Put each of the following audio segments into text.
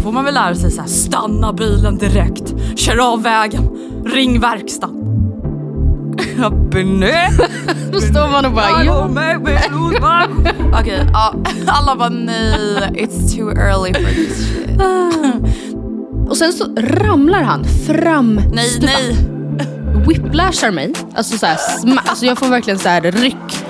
Då får man väl lära sig så här, stanna bilen direkt, kör av vägen, ring verkstaden. Då står man och bara jo. Okej, ja, alla bara nej, it's too early for this shit. Och sen så ramlar han fram. Nej, nej. Whiplashar mig. Alltså, så här, sma- alltså jag får verkligen så här ryck.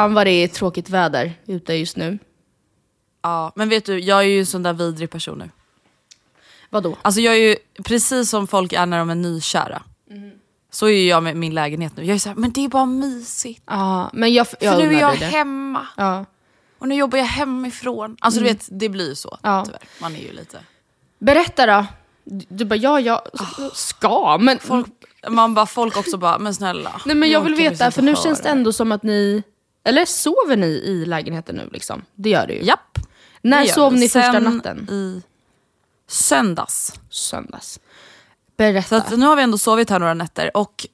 Fan vad det är tråkigt väder ute just nu. Ja, men vet du, jag är ju en sån där vidrig person nu. Vadå? Alltså jag är ju precis som folk är när de är nykära. Så är ju jag med min lägenhet nu. Jag är såhär, men det är bara mysigt. Ja, men jag, jag För nu är jag det. hemma. Ja. Och nu jobbar jag hemifrån. Alltså du vet, det blir ju så Ja. tyvärr. Man är ju lite... Berätta då. Du bara, ja, jag ska, men... Folk, man bara, folk också bara, men snälla. Nej men jag vill orkar veta, inte för nu höra känns det ändå som att ni... Eller sover ni i lägenheten nu liksom? Det gör det ju. Japp. När sov ni första Sen natten? I söndags. Söndags. Så Berätta. att nu har vi ändå sovit här några nätter och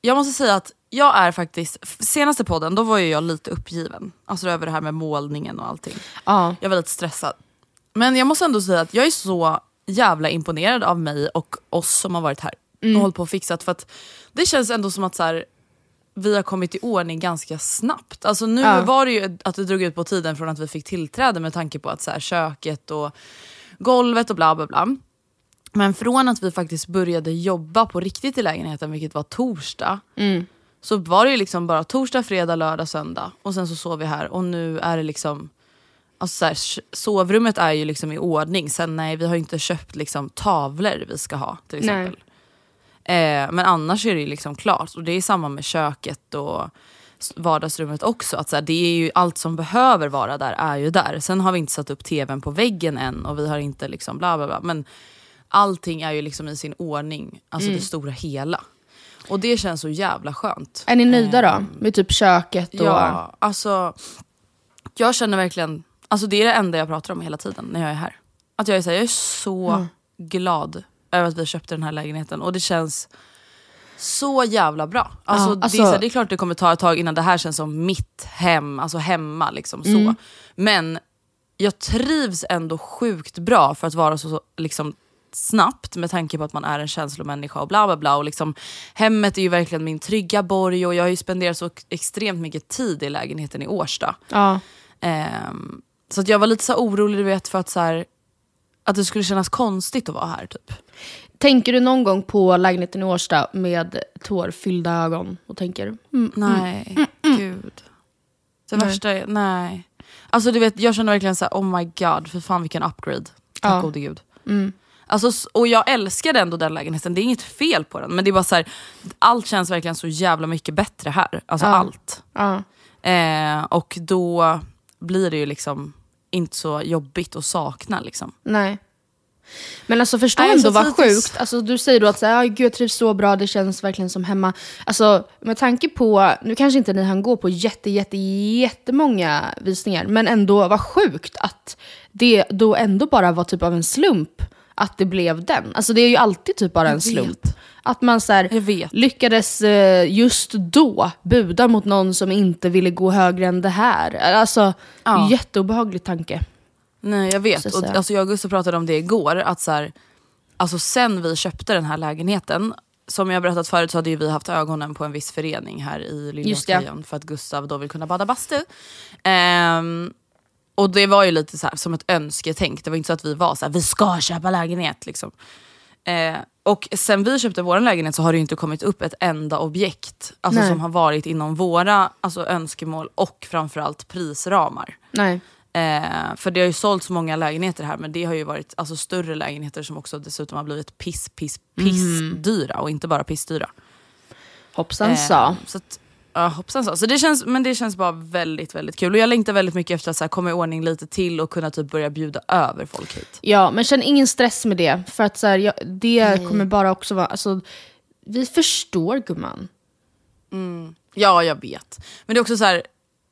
jag måste säga att jag är faktiskt, senaste podden då var ju jag lite uppgiven. Alltså över det här med målningen och allting. ja. Jag var lite stressad. Men jag måste ändå säga att jag är så jävla imponerad av mig och oss som har varit här och hållit på och fixat. För att det känns ändå som att så här, vi har kommit i ordning ganska snabbt. Alltså nu Ja. var det ju att det drog ut på tiden från att vi fick tillträde med tanke på att så här, köket och golvet och bla bla bla. Men från att vi faktiskt började jobba på riktigt i lägenheten, vilket var torsdag, så var det ju liksom bara torsdag, fredag, lördag, söndag och sen så sov vi här och nu är det liksom Alltså så här, sovrummet är ju liksom i ordning, sen nej vi har inte köpt liksom tavlor vi ska ha till Nej. Eh, men annars är det liksom klart och det är samma med köket och vardagsrummet också. Att så här, det är ju allt som behöver vara där är ju där. Sen har vi inte satt upp tvn på väggen än och vi har inte liksom bla bla bla. Men allting är ju liksom i sin ordning, alltså det stora hela. Och det känns så jävla skönt. Är ni nöjda då? Med typ köket och... Ja, alltså jag känner verkligen, alltså det är det enda jag pratar om hela tiden när jag är här. Att jag är, så här, jag är så glad över att vi köpte den här lägenheten och det känns så jävla bra. Alltså, Ja, det, är alltså- så det är klart det kommer ta ett tag innan det här känns som mitt hem, alltså hemma liksom så. Men jag trivs ändå sjukt bra för att vara så, så liksom snabbt med tanke på att man är en känslomänniska och bla bla bla. Och liksom, hemmet är ju verkligen min trygga borg och jag har ju spenderat så extremt mycket tid i lägenheten i Årsta. Ja. Ehm, så jag var lite så orolig du vet, för att, så här, att det skulle kännas konstigt att vara här. typ. Tänker du någon gång på lägenheten i Årsta med tårfyllda ögon och tänker mm, Nej, gud. Det värsta är, nej. Alltså du vet, jag känner verkligen så här, oh my god, för fan vilken upgrade. Tack Ja. gode gud. Alltså, s- och jag älskade ändå den lägenheten, det är inget fel på den. Men det är bara så här, allt känns verkligen så jävla mycket bättre här. Alltså Ja. allt. Ja. Eh, och då blir det ju liksom inte så jobbigt att sakna. Liksom. Nej. Men alltså förstå Nej, ändå så vad sjukt. Alltså, du säger då att så här, "Ja, gud, jag trivs så bra, det känns verkligen som hemma. Alltså med tanke på, nu kanske inte ni hann gå på jätte, jätte, jättemånga visningar, men ändå vad sjukt att det då ändå bara var typ av en slump att det blev den. Alltså det är ju alltid typ bara en slump. Att man så här, lyckades eh, just då buda mot någon som inte ville gå högre än det här. Alltså, Ja. jätteobehaglig tanke. Nej jag vet, och, så. alltså, jag och Gustav pratade om det igår. Att så här, alltså, sen vi köpte den här lägenheten, som jag berättat förut så hade ju vi haft ögonen på en viss förening här i. Liljeholmskajen för att Gustav då vill kunna bada bastu. Ehm, och det var ju lite så här, som ett önsketänk, det var inte så att vi var så här, vi ska köpa lägenhet. Liksom. Eh, och sen vi köpte vår lägenhet så har det inte kommit upp ett enda objekt alltså, Nej. som har varit inom våra alltså, önskemål och framförallt prisramar. Nej. Eh, för det har ju sålt så många lägenheter här men det har ju varit alltså, större lägenheter som också dessutom har blivit piss, piss, piss Mm. dyra och inte bara pissdyra. Hoppsan Eh. Så att, ja, hoppsan sa. Så det känns, men det känns bara väldigt, väldigt kul. Och jag längtar väldigt mycket efter att så här, komma i ordning lite till och kunna typ börja bjuda över folk hit. Ja, men känn ingen stress med det. För att så här, jag, det kommer bara också vara... Alltså, vi förstår gumman. Ja, jag vet. Men det är också så här,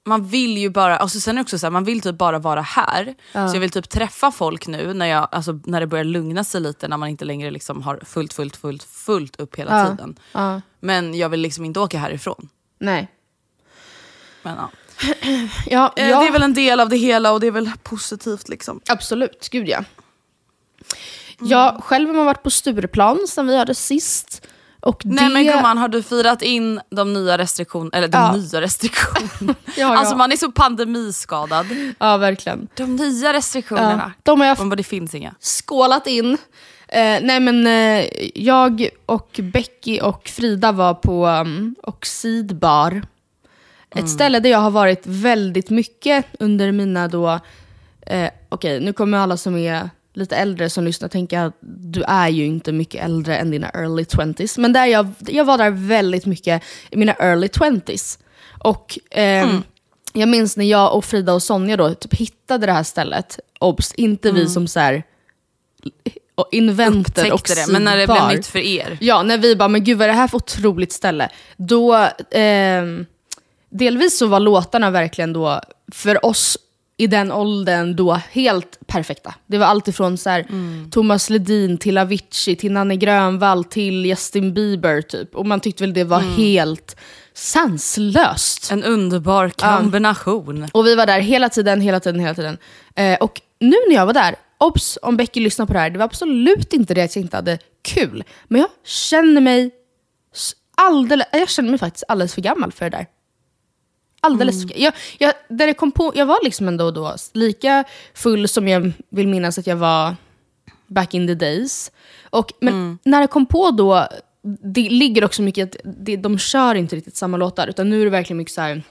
man vill ju bara, alltså sen är också så här, man vill typ bara vara här. Så jag vill typ träffa folk nu när, jag, alltså, när det börjar lugna sig lite, när man inte längre liksom har fullt, fullt, fullt, fullt upp hela Ja. tiden. Ja, Men jag vill liksom inte åka härifrån. Nej. Men, ja. Ja, Eh, ja Det är väl en del av det hela och det är väl positivt liksom. absolut. Gud ja. Jag själv har man varit på Stureplan sen vi hade sist. Och Nej det... men gumman, har du firat in de nya restriktionerna? Eller de Ja. nya restriktionerna? Ja, ja. Alltså man är så pandemiskadad. Ja, verkligen. De nya restriktionerna. Ja, de har jag Man bara, det finns inga. skålat in. Eh, nej men eh, jag och Becky och Frida var på um, Oxidbar. Ett ställe där jag har varit väldigt mycket under mina då... Eh, Okej, nu kommer alla som är lite äldre som lyssnar tänka att du är ju inte mycket äldre än dina early 20s. Men där jag, jag var där väldigt mycket i mina early 20s. Och ehm, jag minns när jag och Frida och Sonja då typ hittade det här stället. Obs, inte vi som så här och inventor och det, men när det blev nytt för er. Ja, när vi bara, men gud vad är det här för otroligt ställe? Då, ehm, delvis så var låtarna verkligen då, för oss i den åldern, då helt perfekta. Det var allt ifrån så här, Mm. Thomas Ledin till Avicii, till Nanne Grönvall, till Justin Bieber typ. Och man tyckte väl det var Mm. helt sanslöst. En underbar kombination. Och vi var där hela tiden, hela tiden, hela tiden. Eh, och nu när jag var där, obs om Becky lyssnar på det här, det var absolut inte det att jag inte hade kul. Men jag känner mig alldeles, jag känner mig faktiskt alldeles för gammal för det där. Alldeles för, jag, jag, där det kom på, jag var liksom ändå då lika full som jag vill minnas att jag var back in the days. Och, men när det kom på då, det ligger också mycket att det, de kör inte riktigt samma låtar, utan nu är det verkligen mycket så här.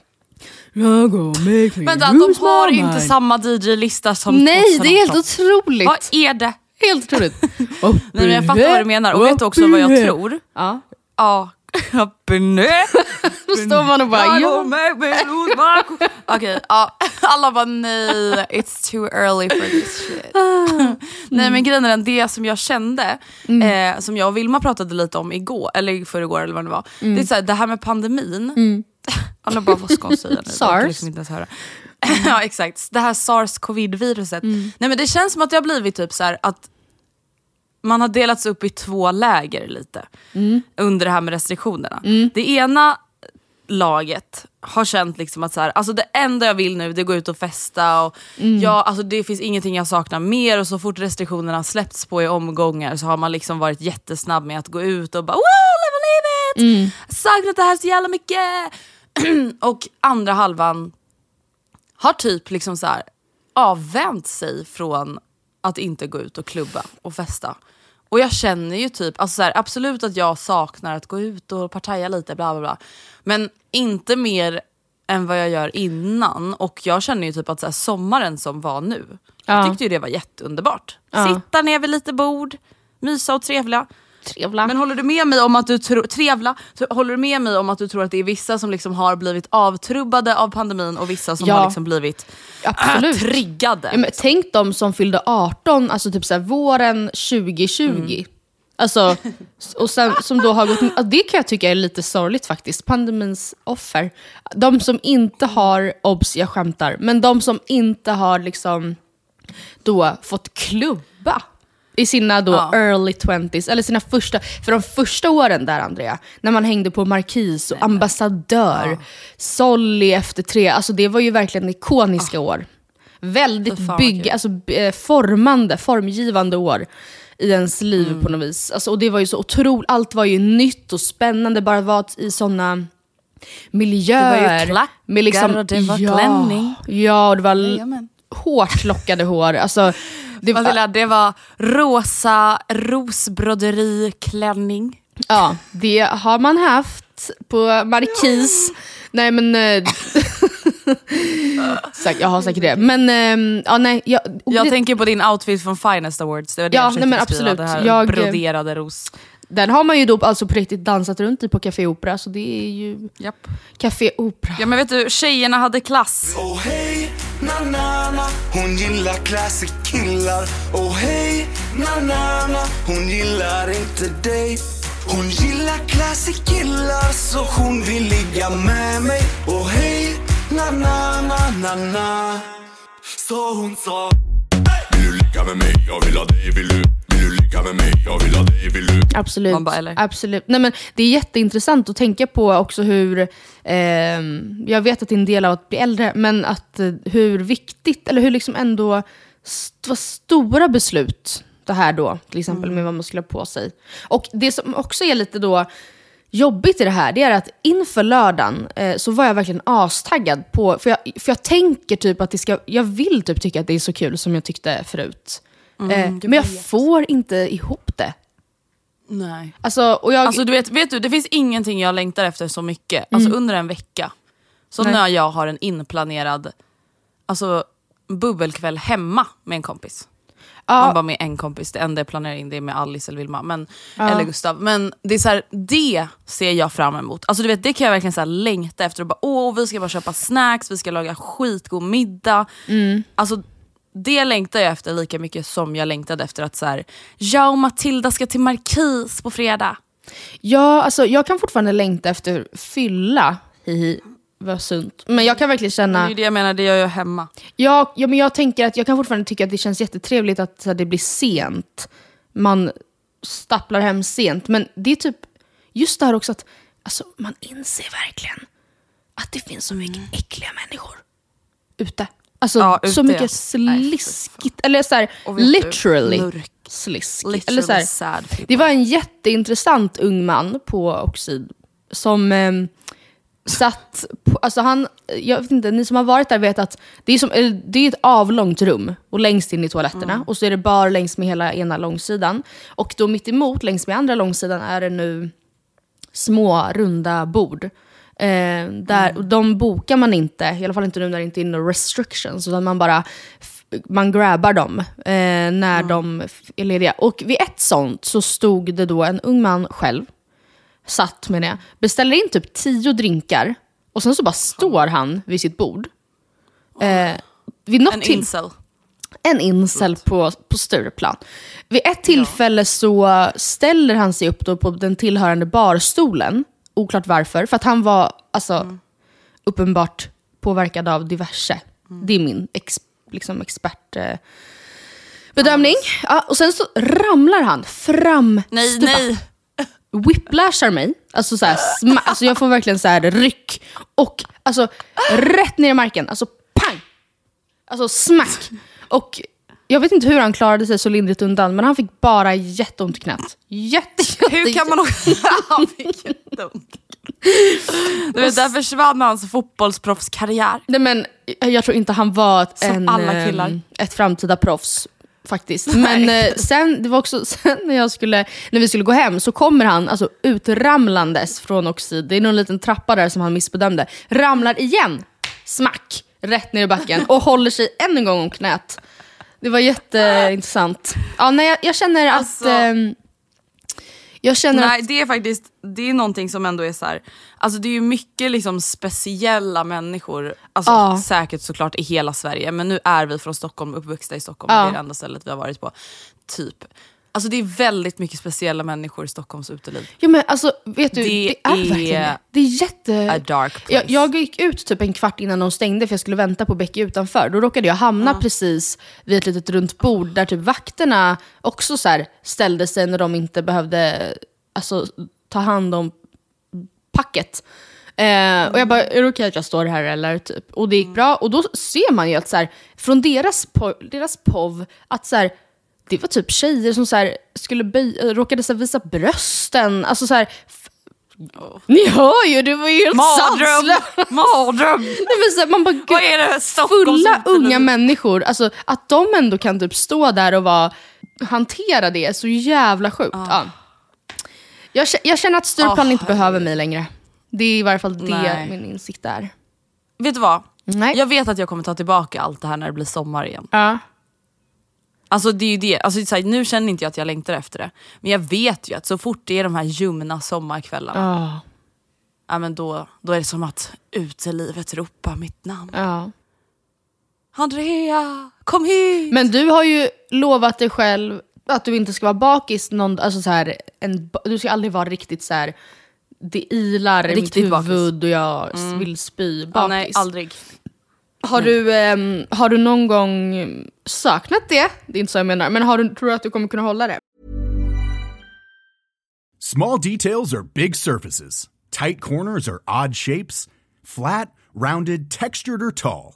"Jag go make me Vänta, de har inte mind." samma DJ-lista som Nej, det är helt 2018. otroligt! Vad är det? Helt otroligt. Nej, men jag fattar vad du menar och vet du också vad jag tror? Ja. Ja. Då står man och bara, ja. Okej, ja. alla bara nej, it's too early for this shit. nej men grejen är den, det som jag kände, eh, som jag och Vilma pratade lite om igår, eller förrgår eller vad det var. Det är så här, det här med pandemin, alla bara vad ska hon säga nu? SARS. liksom inte ens höra. ja exakt, det här sars-covid-viruset. Nej men det känns som att det har blivit typ så här att man har delats upp i två läger lite under det här med restriktionerna. Det ena laget har känt liksom att så här, alltså det enda jag vill nu det är att gå ut och festa. Och jag, alltså det finns ingenting jag saknar mer och så fort restriktionerna släppts på i omgångar så har man liksom varit jättesnabb med att gå ut och bara wow, live livet! Saknat det här så jävla mycket! och andra halvan har typ liksom så här avvänt sig från att inte gå ut och klubba och festa. Och jag känner ju typ, alltså så här, absolut att jag saknar att gå ut och partaja lite, bla bla bla. Men inte mer än vad jag gör innan. Och jag känner ju typ att så här, sommaren som var nu, Ja. jag tyckte ju det var jätteunderbart. Ja. Sitta ner vid lite bord, mysa och trevliga. Trevla. Men håller du med mig om att du tror, trevla, håller du med mig om att du tror att det är vissa som liksom har blivit avtrubbade av pandemin och vissa som Ja. har liksom blivit Absolut. äh, triggade? Ja, men tänk de som fyllde 18, alltså typ så här, våren 2020. Alltså, och sen, som då har gått, det kan jag tycka är lite sorgligt faktiskt. Pandemins offer. De som inte har, obs jag skämtar, men de som inte har liksom då fått klubba i sina då Ja. early 20s, eller sina första, för de första åren där Andrea, när man hängde på Markis och Ambassadör, Solly efter tre, alltså det var ju verkligen ikoniska år. Väldigt Fy fan, vad bygg, alltså, eh, formande, formgivande år i ens liv Mm. på något vis. Alltså, och det var ju så otroligt, allt var ju nytt och spännande, bara vara i sådana miljöer. klackar och det var ja, klänning. Ja, och det var Jajamän. Hårt lockade hår. Alltså, det, Matilda, det var rosa rosbroderiklänning. Ja, det har man haft på Markis. Nej men... eh, jag har säkert det. Men ehm, ja, nej. Jag, Jag det, tänker på din outfit från Finest Awards. Det var det Ja, jag nej, men absolut. Det här Jag- broderade ros. den har man ju då alltså på riktigt dansat runt i på Café Opera. Så det är ju Japp. Café Opera. Ja men vet du, tjejerna hade klass. Oh hej, na na na Hon gillar classic killar Och hej, na na na Hon gillar inte dig. Hon gillar classic killar så hon vill ligga med mig. Och hej, na na na na na Så hon sa Vill du ligga med mig? Jag vill ha dig, vill du? Ligga med mig? Jag vill ha dig, vill du? Absolut. Man bara, eller? Absolut. Nej, men det är jätteintressant att tänka på också hur, ehm, jag vet att det är en del av att bli äldre, men att eh, hur viktigt, eller hur liksom ändå st- vad stora beslut det här då, till exempel med vad man skulle ha på sig. Och det som också är lite då jobbigt i det här, det är att inför lördagen eh, så var jag verkligen astaggad på, för jag, för jag tänker typ att det ska, jag vill typ tycka att det är så kul som jag tyckte förut. Eh, men jag vet. får inte ihop det. Nej. Alltså, och jag, Alltså du vet, vet du, det finns ingenting jag längtar efter så mycket, alltså under en vecka. Som Nej. när jag har en inplanerad alltså, bubbelkväll hemma med en kompis. Ja. Man bara med en kompis, det enda jag planerar in det är med Alice eller Vilma, men, eller Gustav. Men det är så här, det ser jag fram emot. Alltså du vet, det kan jag verkligen så här längta efter. Och bara, Åh, vi ska bara köpa snacks, vi ska laga skitgod middag. Alltså, det längtar jag efter lika mycket som jag längtade efter att så här, jag och Matilda ska till Markis på fredag. ja, alltså, jag kan fortfarande längta efter fylla, hihi, vad sunt. Men jag kan verkligen Det känna, är ju det jag menar, det gör jag hemma. ja, ja, men jag tänker att jag kan fortfarande tycka att det känns jättetrevligt att så här, det blir sent. Man stapplar hem sent, men det är typ just det här också att alltså, man inser verkligen att det finns så mycket äckliga människor ute. Alltså Ja, så mycket Nej, sliskigt, eller så här, du, literally mörk. slisk. Literally eller så här, sad people. Det var en jätteintressant ung man på Oxid som eh, satt på, alltså han, jag vet inte, ni som har varit där vet att det är, som, det är ett avlångt rum och längst in i toaletterna och så är det bar längs med hela ena långsidan. Och då mitt emot längs med andra långsidan är det nu små runda bord. Eh, där, och De bokar man inte, i alla fall inte nu när det inte är några restrictions, utan man bara man grabbar dem eh, när de f- är lediga. Och vid ett sånt så stod det då en ung man själv, satt med det, beställer in typ tio drinkar och sen så bara står han vid sitt bord. Eh, vid något En incel. en incel på, på Stureplan. Vid ett tillfälle så ställer han sig upp då på den tillhörande barstolen. Oklart varför, för att han var alltså, uppenbart påverkad av diverse. Det är min ex, liksom expert... Eh, bedömning. Ja, och sen så ramlar han fram. Nej, stupa, nej. Whiplashar mig. Alltså, så här, alltså jag får verkligen så här ryck. Och alltså rätt ner i marken. Alltså pang! Alltså smack! Och jag vet inte hur han klarade sig så lindrigt undan, men han fick bara jätteont i knät. Jätte, jätte, Hur kan man också... Han fick jätteont. Du vet, där försvann hans fotbollsproffskarriär. Nej, men jag tror inte han var ett, Som en, alla ehm, killar. ett framtida proffs faktiskt. Men eh, sen, det var också sen när, jag skulle, när vi skulle gå hem så kommer han alltså, utramlandes från Oxid. Det är någon liten trappa där som han missbedömde. Ramlar igen, smack, rätt ner i backen och håller sig än en gång om knät. Det var jätteintressant. Ja, nej, jag, jag känner att... Alltså- ehm, jag känner Nej, att... det är faktiskt det är någonting som ändå är så här. Alltså det är ju mycket liksom speciella människor, alltså Ja. säkert såklart i hela Sverige, men nu är vi från Stockholm, uppvuxna i Stockholm, Ja. det är det enda stället vi har varit på. Typ. Alltså det är väldigt mycket speciella människor i Stockholms uteliv. Ja, men alltså, vet du, det, Det är, är verkligen det. Det är jätte... A dark place. Jag, jag gick ut typ en kvart innan de stängde för jag skulle vänta på Becky utanför. Då råkade jag hamna precis vid ett litet runt bord där typ vakterna också så här ställde sig när de inte behövde alltså, ta hand om packet. Eh, och jag bara, är det okej att jag står här eller? Typ. Och det gick bra. Och då ser man ju att så här, från deras, po- deras POV, att så här, det var typ tjejer som så här, skulle äh, råkade så här, visa brösten. Alltså så här, f- Ni hör ju, det var ju helt Mardröm! Mardröm! Nej, men så här, man bara, gud, Vad är det? Stockholms fulla unga människor, alltså att de ändå kan typ stå där och vara, hantera det är så jävla sjukt. Ja. Jag, jag känner att Stureplan Ah, inte behöver mig längre. Det är i varje fall det Nej. min insikt är. Vet du vad? Nej. Jag vet att jag kommer ta tillbaka allt det här när det blir sommar igen. Ja. Alltså det är ju det, alltså, det är så här, nu känner inte jag att jag längtar efter det. Men jag vet ju att så fort det är de här ljumna sommarkvällarna, Ja. ja, men då, då är det som att utelivet ropar mitt namn. Ja. Andrea, kom hit! Men du har ju lovat dig själv att du inte ska vara bakis. Någon, alltså så här, en, du ska aldrig vara riktigt så här. det ilar i mitt bakis. huvud och jag vill spy. Bakis. ja, nej, aldrig. Har du, ehm, har du någon gång saknat det? Det är inte så jag menar. Men har du, tror du att du kommer kunna hålla det? Small details are big surfaces. Tight corners are odd shapes. Flat, rounded, textured, or tall.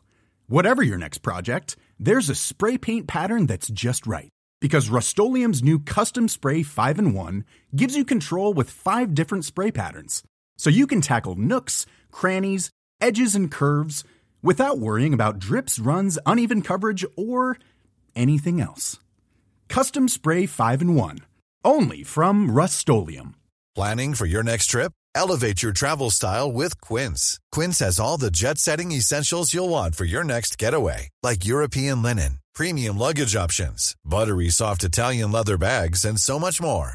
Whatever your next project, there's a spray paint pattern that's just right. Because Rust new Custom Spray 5 in 1 gives you control with five different spray patterns. So you can tackle nooks, crannies, edges, and curves without worrying about drips, runs, uneven coverage, or anything else. Custom Spray 5 in 1. Only from Rust Planning for your next trip? Elevate your travel style with Quince. Quince has all the jet setting essentials you'll want for your next getaway, like European linen, premium luggage options, buttery soft Italian leather bags, and so much more.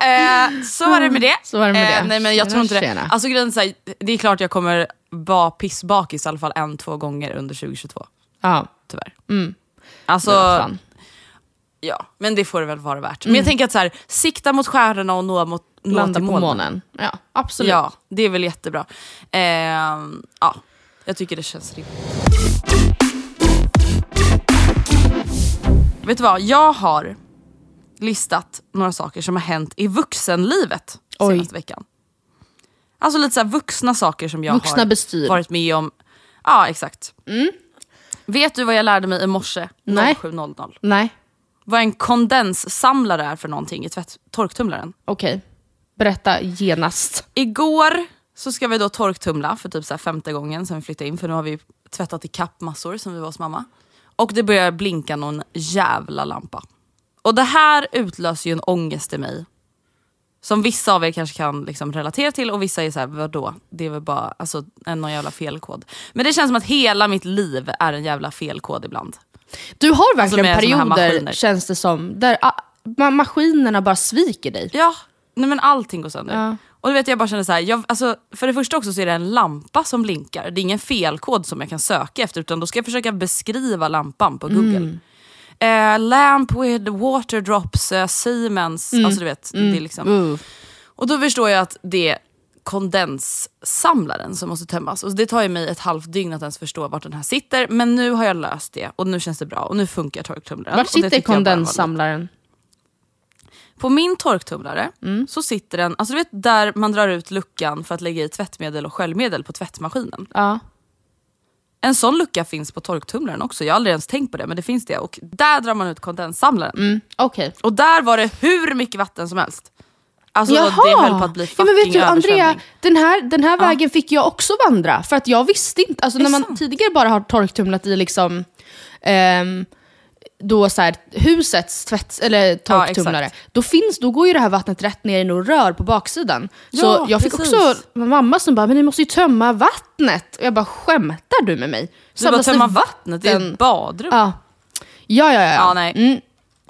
Eh, så var det med det. Så var det med Eh, det. nej men jag Tjena, tror inte det. tjena. Alltså grejen är så här, det är klart jag kommer vara pissbakis i alla fall en, två gånger under 2022. Ja. Tyvärr. Alltså, Ja, ja, men det får det väl vara värt. Men jag tänker att så här, sikta mot stjärnorna och nå, mot, Landa på månen. Ja, absolut. Ja, det är väl jättebra. Eh, ja, jag tycker det känns rimligt. Vet du vad, jag har listat några saker som har hänt i vuxenlivet Oj. senaste veckan. Alltså lite så vuxna saker som jag Vuxna har bestyr. varit med om. Ja, exakt. Vet du vad jag lärde mig i morse Nej. 07.00? Nej, Vad en kondenssamlare är för någonting i tvätt- torktumlaren. okej. Berätta genast. Igår så ska vi då torktumla för typ så femte gången sen vi flyttade in för nu har vi tvättat i kapp massor sen vi var hos mamma. Och det börjar blinka någon jävla lampa. Och det här utlöser ju en ångest i mig. Som vissa av er kanske kan liksom relatera till och vissa är såhär, vadå? Det är väl bara alltså, en någon jävla felkod. Men det känns som att hela mitt liv är en jävla felkod ibland. Du har verkligen här perioder, känns det som, där ah, ma- maskinerna bara sviker dig. Ja, Nej men allting går sönder. Ja. Och du vet jag bara känner så här, jag, alltså, för det första också så är det en lampa som blinkar. Det är ingen felkod som jag kan söka efter utan då ska jag försöka beskriva lampan på google. Mm. Eh, lamp with water drops, eh, Siemens, alltså du vet. Det är liksom. Uh. Och då förstår jag att det är kondenssamlaren som måste tömmas. Och det tar ju mig ett halvt dygn att ens förstå vart den här sitter. Men nu har jag löst det och nu känns det bra och nu funkar torktumlaren. Vart det sitter var kondenssamlaren? på min torktumlare Mm. så sitter den, alltså du vet där man drar ut luckan för att lägga i tvättmedel och sköljmedel på tvättmaskinen. Ja. En sån lucka finns på torktumlaren också, jag har aldrig ens tänkt på det men det finns det. Och där drar man ut kondenssamlaren. Mm. Okej. Och där var det hur mycket vatten som helst. Alltså Jaha! det höll på att bli ja, fucking men vet du, Andrea, den här, den här vägen fick jag också vandra. För att jag visste inte, alltså Är när man sant? tidigare bara har torktumlat i liksom ehm, då så här, husets tvätt, eller torktumlare, exakt. då, finns, då går ju det här vattnet rätt ner i något rör på baksidan. så Ja, jag fick precis. också mamma som bara, men ni måste ju tömma vattnet. Och jag bara, skämtar du med mig? Du bara Samlas det tömma vattnet, det är ett badrum. Ja. Ja, ja, ja. Ja, nej. Mm.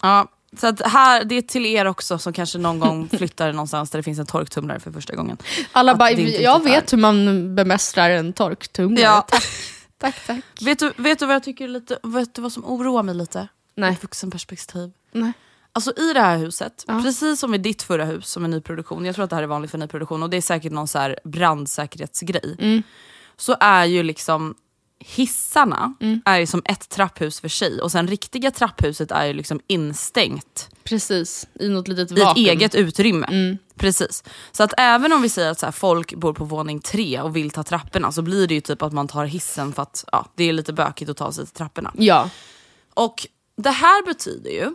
Ja, så att här, det är till er också som kanske någon gång flyttar någonstans där det finns en torktumlare för första gången. Alla Att bara, jag riktigt vet hur man bemästrar en torktumlare. Ja. Tack, tack. tack. Vet du, vet du vad jag tycker lite, vet du vad som oroar mig lite? Nej. Ett vuxenperspektiv. Nej. Alltså i det här huset, Ja. precis som i ditt förra hus som är nyproduktion, jag tror att det här är vanligt för nyproduktion och det är säkert någon så här brandsäkerhetsgrej. Mm. Så är ju liksom hissarna Mm. är ju som ett trapphus för sig och sen riktiga trapphuset är ju liksom instängt Precis, i något litet i ett vakuum. eget utrymme. Mm. Precis. Så att även om vi säger att så här, folk bor på våning tre och vill ta trapporna så blir det ju typ att man tar hissen för att ja, det är lite bökigt att ta sig till trapporna. Ja. Och det här betyder ju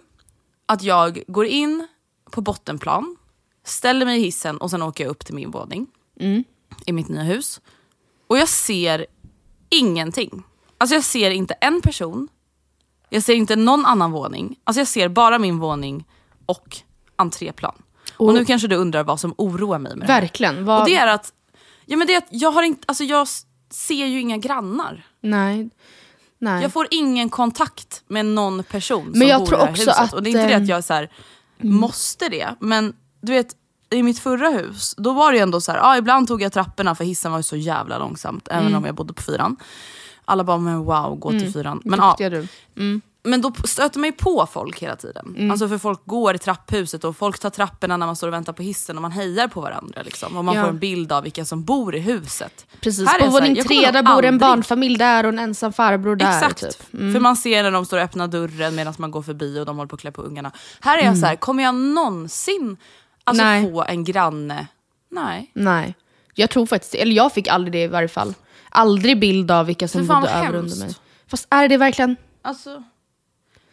att jag går in på bottenplan, ställer mig i hissen och sen åker jag upp till min våning Mm. i mitt nya hus. Och jag ser ingenting. Alltså jag ser inte en person, jag ser inte någon annan våning. Alltså jag ser bara min våning och entréplan. Och, Och- nu kanske du undrar vad som oroar mig med det här. Verkligen. Vad... Och det är att, ja men det är att jag har inte, alltså jag ser ju inga grannar. Nej. Nej. Jag får ingen kontakt med någon person som Men jag bor tror i det här också huset. att, och det är inte det eh, att jag så här, måste det, men du vet i mitt förra hus, då var det ju ändå så här, ja, ibland tog jag trapporna för hissen var ju så jävla långsamt, även Mm. om jag bodde på fyran. Alla bara, men wow, gå till fyran. Men, ja. Mm. Men då stöter man ju på folk hela tiden. Alltså för folk går i trapphuset och folk tar trapporna när man står och väntar på hissen och man hejar på varandra. Liksom. Och man Ja. får en bild av vilka som bor i huset. Precis, Här är på våning tre där bor en aldrig- barnfamilj där och en ensam farbror där. Exakt, Typ. Mm. för man ser när de står och öppnar dörren medan man går förbi och de håller på att klä på ungarna. Här är jag så här, kommer jag någonsin alltså, Mm. Nej. få en granne? Nej. Nej, jag tror faktiskt Eller jag fick aldrig det i varje fall. Aldrig bild av vilka som bodde över under mig. Fast är det verkligen? Alltså,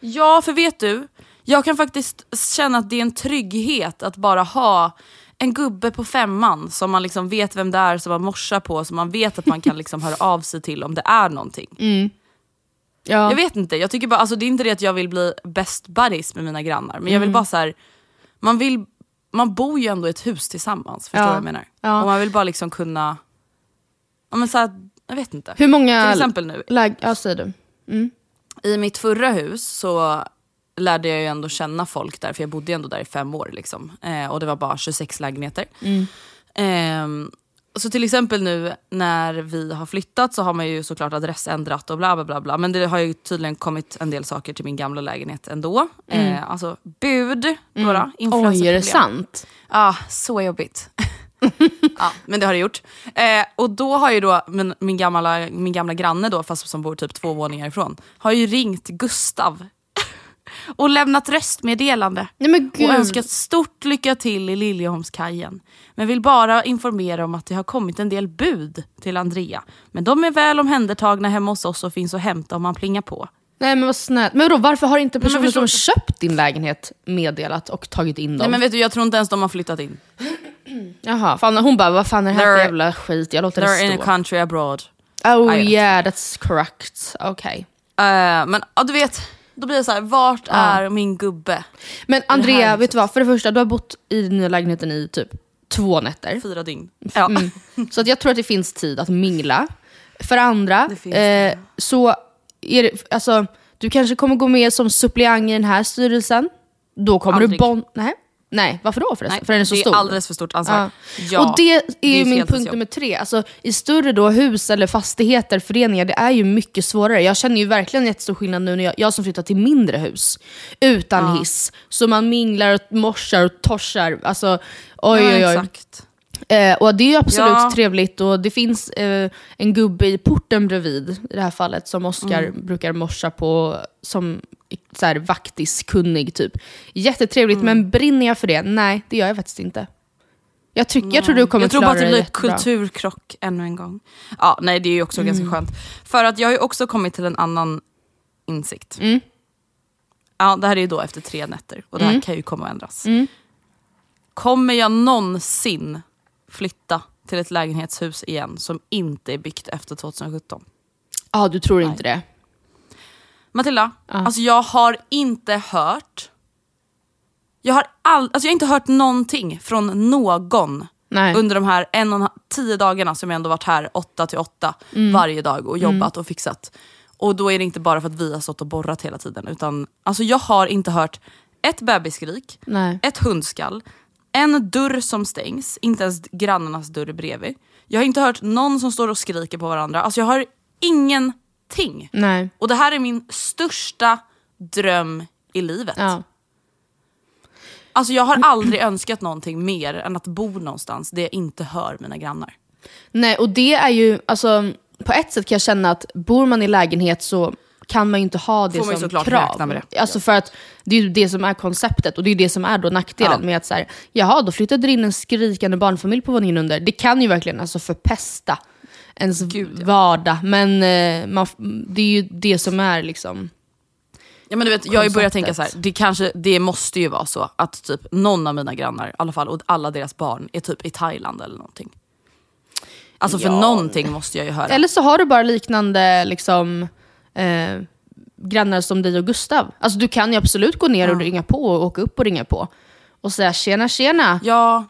ja, för vet du, jag kan faktiskt känna att det är en trygghet att bara ha en gubbe på femman som man liksom vet vem det är, som man morsar på, som man vet att man kan liksom höra av sig till om det är någonting. Ja. Jag vet inte, jag tycker bara, alltså, det är inte det att jag vill bli best buddies med mina grannar, men jag vill bara så här, man vill man bor ju ändå i ett hus tillsammans, förstår du Ja. vad jag menar? Ja. Och man vill bara liksom kunna, ja, men så här, jag vet inte. Hur många... Till exempel nu, Läg... Ja, säger du. I mitt förra hus så lärde jag ju ändå känna folk där, för jag bodde ju ändå där i fem år. Liksom. Eh, och det var bara 26 lägenheter. Ehm, så till exempel nu när vi har flyttat så har man ju såklart adressändrat och bla bla bla. bla. Men det har ju tydligen kommit en del saker till min gamla lägenhet ändå. Eh, alltså bud, några Oj, är det sant? Ja, så jobbigt. ja, men det har det gjort. Eh, och då har ju då min, min, gamla, min gamla granne, då, fast som bor typ två våningar ifrån, har ju ringt Gustav och lämnat röstmeddelande Nej och önskat stort lycka till i Liljeholmskajen. Men vill bara informera om att det har kommit en del bud till Andrea. Men de är väl omhändertagna hemma hos oss och finns att hämta om man plingar på. Nej men vad snällt. Men då, varför har inte personen förstår- som köpt din lägenhet meddelat och tagit in dem? Nej men vet du, jag tror inte ens de har flyttat in. Jaha, fan, hon bara, vad fan är det här för They're- jävla skit? Jag låter They're det in a stå. country abroad. Oh yeah, that's correct. Okej. Eh, men ja, du vet, då blir det så här, vart är min gubbe? Men Andrea, vet du vad? För det första, du har bott i den nya lägenheten i typ två nätter. Fyra dygn. Ja. Mm. Så att jag tror att det finns tid att mingla. För andra, eh, så är det, alltså, du kanske kommer gå med som suppleant i den här styrelsen. Då kommer Aldrig. du bon... Nej. Nej, varför då förresten? Nej, för den är så det stor? är alldeles för stort ansvar. Ja. Ja, och det är ju ett min punkt nummer tre. Alltså, I större då hus eller fastigheter, föreningar, det är ju mycket svårare. Jag känner ju verkligen jättestor skillnad nu när jag, jag som flyttar till mindre hus utan hiss. Så man minglar och morsar och torsar. Alltså, oj Ja, oj oj. exakt. Eh, och det är ju absolut Ja. trevligt och det finns eh, en gubbe i porten bredvid i det här fallet som Oskar Mm. brukar morsa på som så här, vaktiskunnig typ. Jättetrevligt, Mm. men brinner jag för det? Nej, det gör jag faktiskt inte. Jag, tycker, jag tror du kommer Jag tror klara bara att det det blir kulturkrock ännu en gång. Ja, nej det är ju också Mm. ganska skönt. För att jag har ju också kommit till en annan insikt. Mm. Ja, det här är ju då efter tre nätter och det här Mm. kan ju komma att ändras. Mm. Kommer jag någonsin flytta till ett lägenhetshus igen som inte är byggt efter 2017? Ja, du tror inte det? Matilda, alltså jag har inte hört jag har, all, alltså jag har inte hört någonting från någon Nej. under de här en och en, tio dagarna som jag ändå varit här 8 till 8 Mm. varje dag och jobbat och fixat. Och då är det inte bara för att vi har stått och borrat hela tiden. Utan alltså jag har inte hört ett bebisskrik, Nej. ett hundskall, en dörr som stängs, inte ens grannarnas dörr bredvid. Jag har inte hört någon som står och skriker på varandra. Alltså jag har ingenting. Nej. Och det här är min största dröm i livet. Ja. Alltså jag har aldrig önskat någonting mer än att bo någonstans där jag inte hör mina grannar. Nej, och det är ju, alltså, på ett sätt kan jag känna att bor man i lägenhet så kan man ju inte ha det Får som krav. det. Alltså för att det är ju det som är konceptet och det är det som är då nackdelen Ja. med att så här, jaha, då flyttade det in en skrikande barnfamilj på våningen under. Det kan ju verkligen alltså förpesta ens Gud, ja. vardag, men eh, man, det är ju det som är liksom... Ja, men du vet, jag har börjat tänka så här, det, kanske, det måste ju vara så att typ någon av mina grannar, i alla fall, och alla deras barn är typ i Thailand eller någonting. Alltså för Ja. någonting måste jag ju höra. Eller så har du bara liknande liksom, eh, grannar som dig och Gustav. Alltså du kan ju absolut gå ner och ringa på och åka upp och ringa på. Och säga tjena tjena. Ja,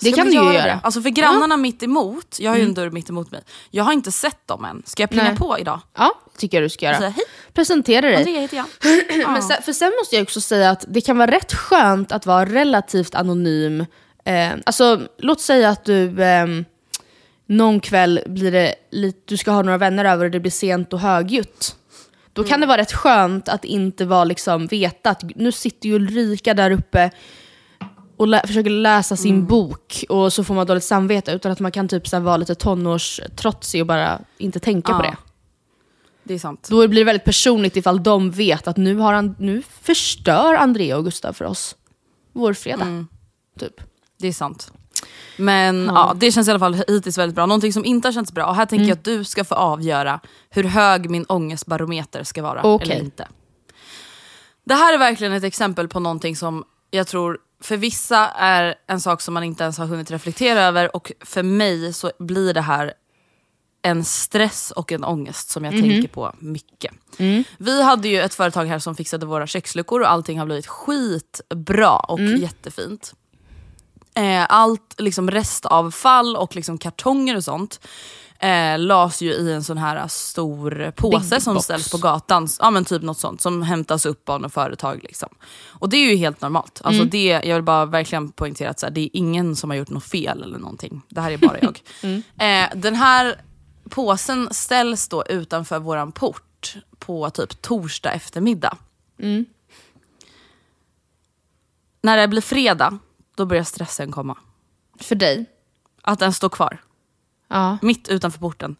Det kan du ju det? göra. Alltså för grannarna mitt emot, jag har ju en dörr mitt emot mig. Jag har inte sett dem än. Ska jag plinga Nej. på idag? Ja, tycker jag du ska göra. säga hej, Presentera dig. Andrea heter jag. Men sen, för sen måste jag också säga att det kan vara rätt skönt att vara relativt anonym. Eh, alltså, låt säga att du ehm, någon kväll blir det lite, du ska ha några vänner över och det blir sent och högljutt. Då kan det vara rätt skönt att inte vara liksom, veta att nu sitter ju Ulrika där uppe och lä- försöker läsa sin bok och så får man dåligt samvete. Utan att man kan typ så här, vara lite tonårstrotsig och bara inte tänka på Ja. det. Det är sant. Då blir det väldigt personligt ifall de vet att nu, har han, nu förstör Andrea och Gustav för oss. Vår fredag. Typ. Det är sant. Men ja. det känns i alla fall hittills väldigt bra. Någonting som inte har känts bra, och här tänker jag att du ska få avgöra hur hög min ångestbarometer ska vara. Okej. Eller inte. Det här är verkligen ett exempel på någonting som jag tror för vissa är en sak som man inte ens har hunnit reflektera över och för mig så blir det här en stress och en ångest som jag tänker på mycket. Vi hade ju ett företag här som fixade våra köksluckor och allting har blivit skitbra och jättefint. Eh, allt liksom restavfall och liksom kartonger och sånt eh, las ju i en sån här stor påse Big som box. ställs på gatan. Ja men typ något sånt som hämtas upp av något företag. Liksom. Och det är ju helt normalt. Alltså det, jag vill bara verkligen poängtera att så här, det är ingen som har gjort något fel eller någonting. Det här är bara jag. eh, den här påsen ställs då utanför våran port på typ torsdag eftermiddag. När det blir fredag, då börjar stressen komma. För dig. Att den står kvar, Ja. mitt utanför porten.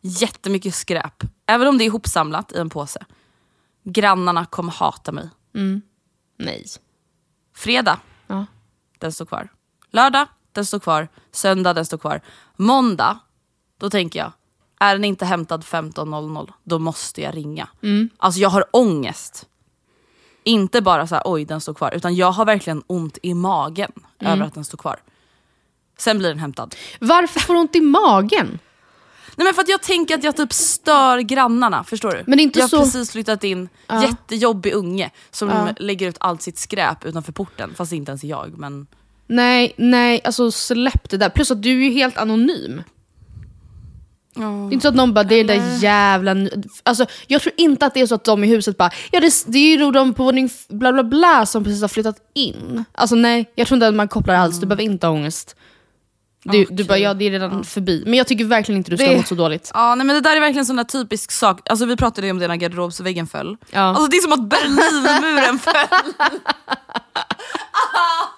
Jättemycket skräp, även om det är ihopsamlat i en påse. Grannarna kommer hata mig. Nej. Fredag, Ja. den står kvar. Lördag, den står kvar. Söndag, den står kvar. Måndag, då tänker jag, är den inte hämtad 15.00, då måste jag ringa. Alltså jag har ångest. Inte bara så här, oj den står kvar, utan jag har verkligen ont i magen över att den står kvar. Sen blir den hämtad. Varför får du ont i magen? Nej men för att jag tänker att jag typ stör grannarna, förstår du? Men inte jag har så- precis flyttat in, jättejobbig unge som lägger ut allt sitt skräp utanför porten, fast det inte ens är jag. Men Nej, nej, alltså släpp det där. Plus att du är ju helt anonym. Det är inte så att någon bara, det är den där jävla... ny-" Alltså, jag tror inte att det är så att de i huset bara, ja det, det är ju de på våning bla bla bla som precis har flyttat in. Alltså nej, jag tror inte att man kopplar alls, du behöver inte ha ångest. Du, du bara, ja det är redan förbi. Men jag tycker verkligen inte du ska Det- ha mått så dåligt. Ja, nej, men det där är verkligen sån där typisk sak. Alltså, vi pratade ju om det när garderobsväggen föll. Ja. Alltså, det är som att Berlinmuren föll.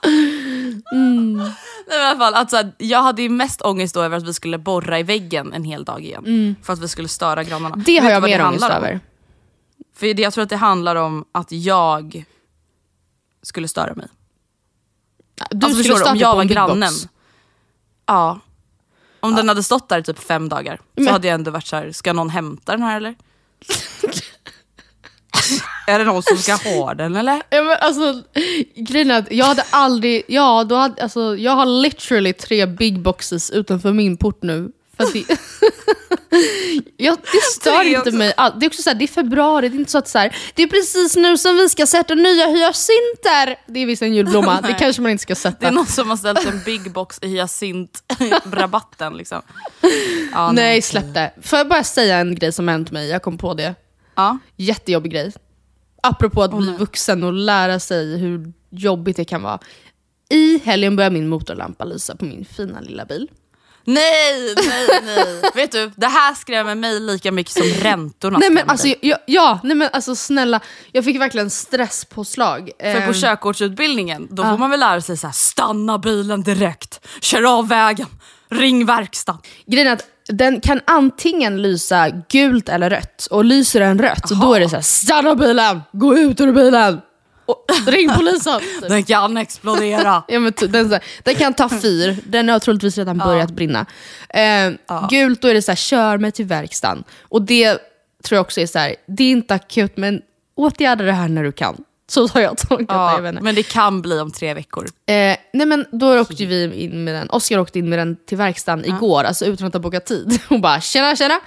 Nej, men i alla fall, att, så här, jag hade ju mest ångest då över att vi skulle borra i väggen en hel dag igen. För att vi skulle störa grannarna. Mm. Det Vet har jag mer ångest över. För det, jag tror att det handlar om att jag skulle störa mig. Du alltså, skulle förstår starta om jag på var en big box. Ja. Om den hade stått där i typ fem dagar så Men- hade jag ändå varit så här: ska någon hämta den här eller? är det någon som ska ha den eller? Ja, men alltså, grejen är att jag hade aldrig, ja, då hade, alltså, jag har literally tre big boxes utanför min port nu. För det, ja, det stör inte mig. Det är också så här, det är februari, det är inte så att så här, det är precis nu som vi ska sätta nya hyacinter. Det är visst en julblomma, det kanske man inte ska sätta. Det är någon som har ställt en big box i hyacint-rabatten liksom. Ja, Nej, släpp det. Får jag bara säga en grej som hänt mig? Jag kom på det. Ja. Jättejobbig grej. Apropå att bli vuxen och lära sig hur jobbigt det kan vara. I helgen börjar min motorlampa lysa på min fina lilla bil. Nej, nej, nej. Vet du, det här skrämmer mig lika mycket som räntorna Nej men alltså, dig. ja, ja, nej men alltså snälla, jag fick verkligen stresspåslag. För på Ehm, körkortsutbildningen, då får man väl lära sig så här: stanna bilen direkt, kör av vägen, ring verkstaden. Grejen är att den kan antingen lysa gult eller rött. Och lyser den rött, då är det så här: stanna bilen, gå ut ur bilen, och ring polisen. Den kan explodera. Ja, men den, så här, den kan ta fyr, den har troligtvis redan börjat brinna. Eh, Gult, då är det så här, kör mig till verkstaden. Och det tror jag också är så här, det är inte akut men åtgärda det här när du kan. Så har jag tolkat det. Ja, inte. men det kan bli om tre veckor. Eh, nej men då åkte vi in med den, Oskar åkte in med den till verkstaden igår, alltså utan att ha bokat tid. Hon bara tjena tjena.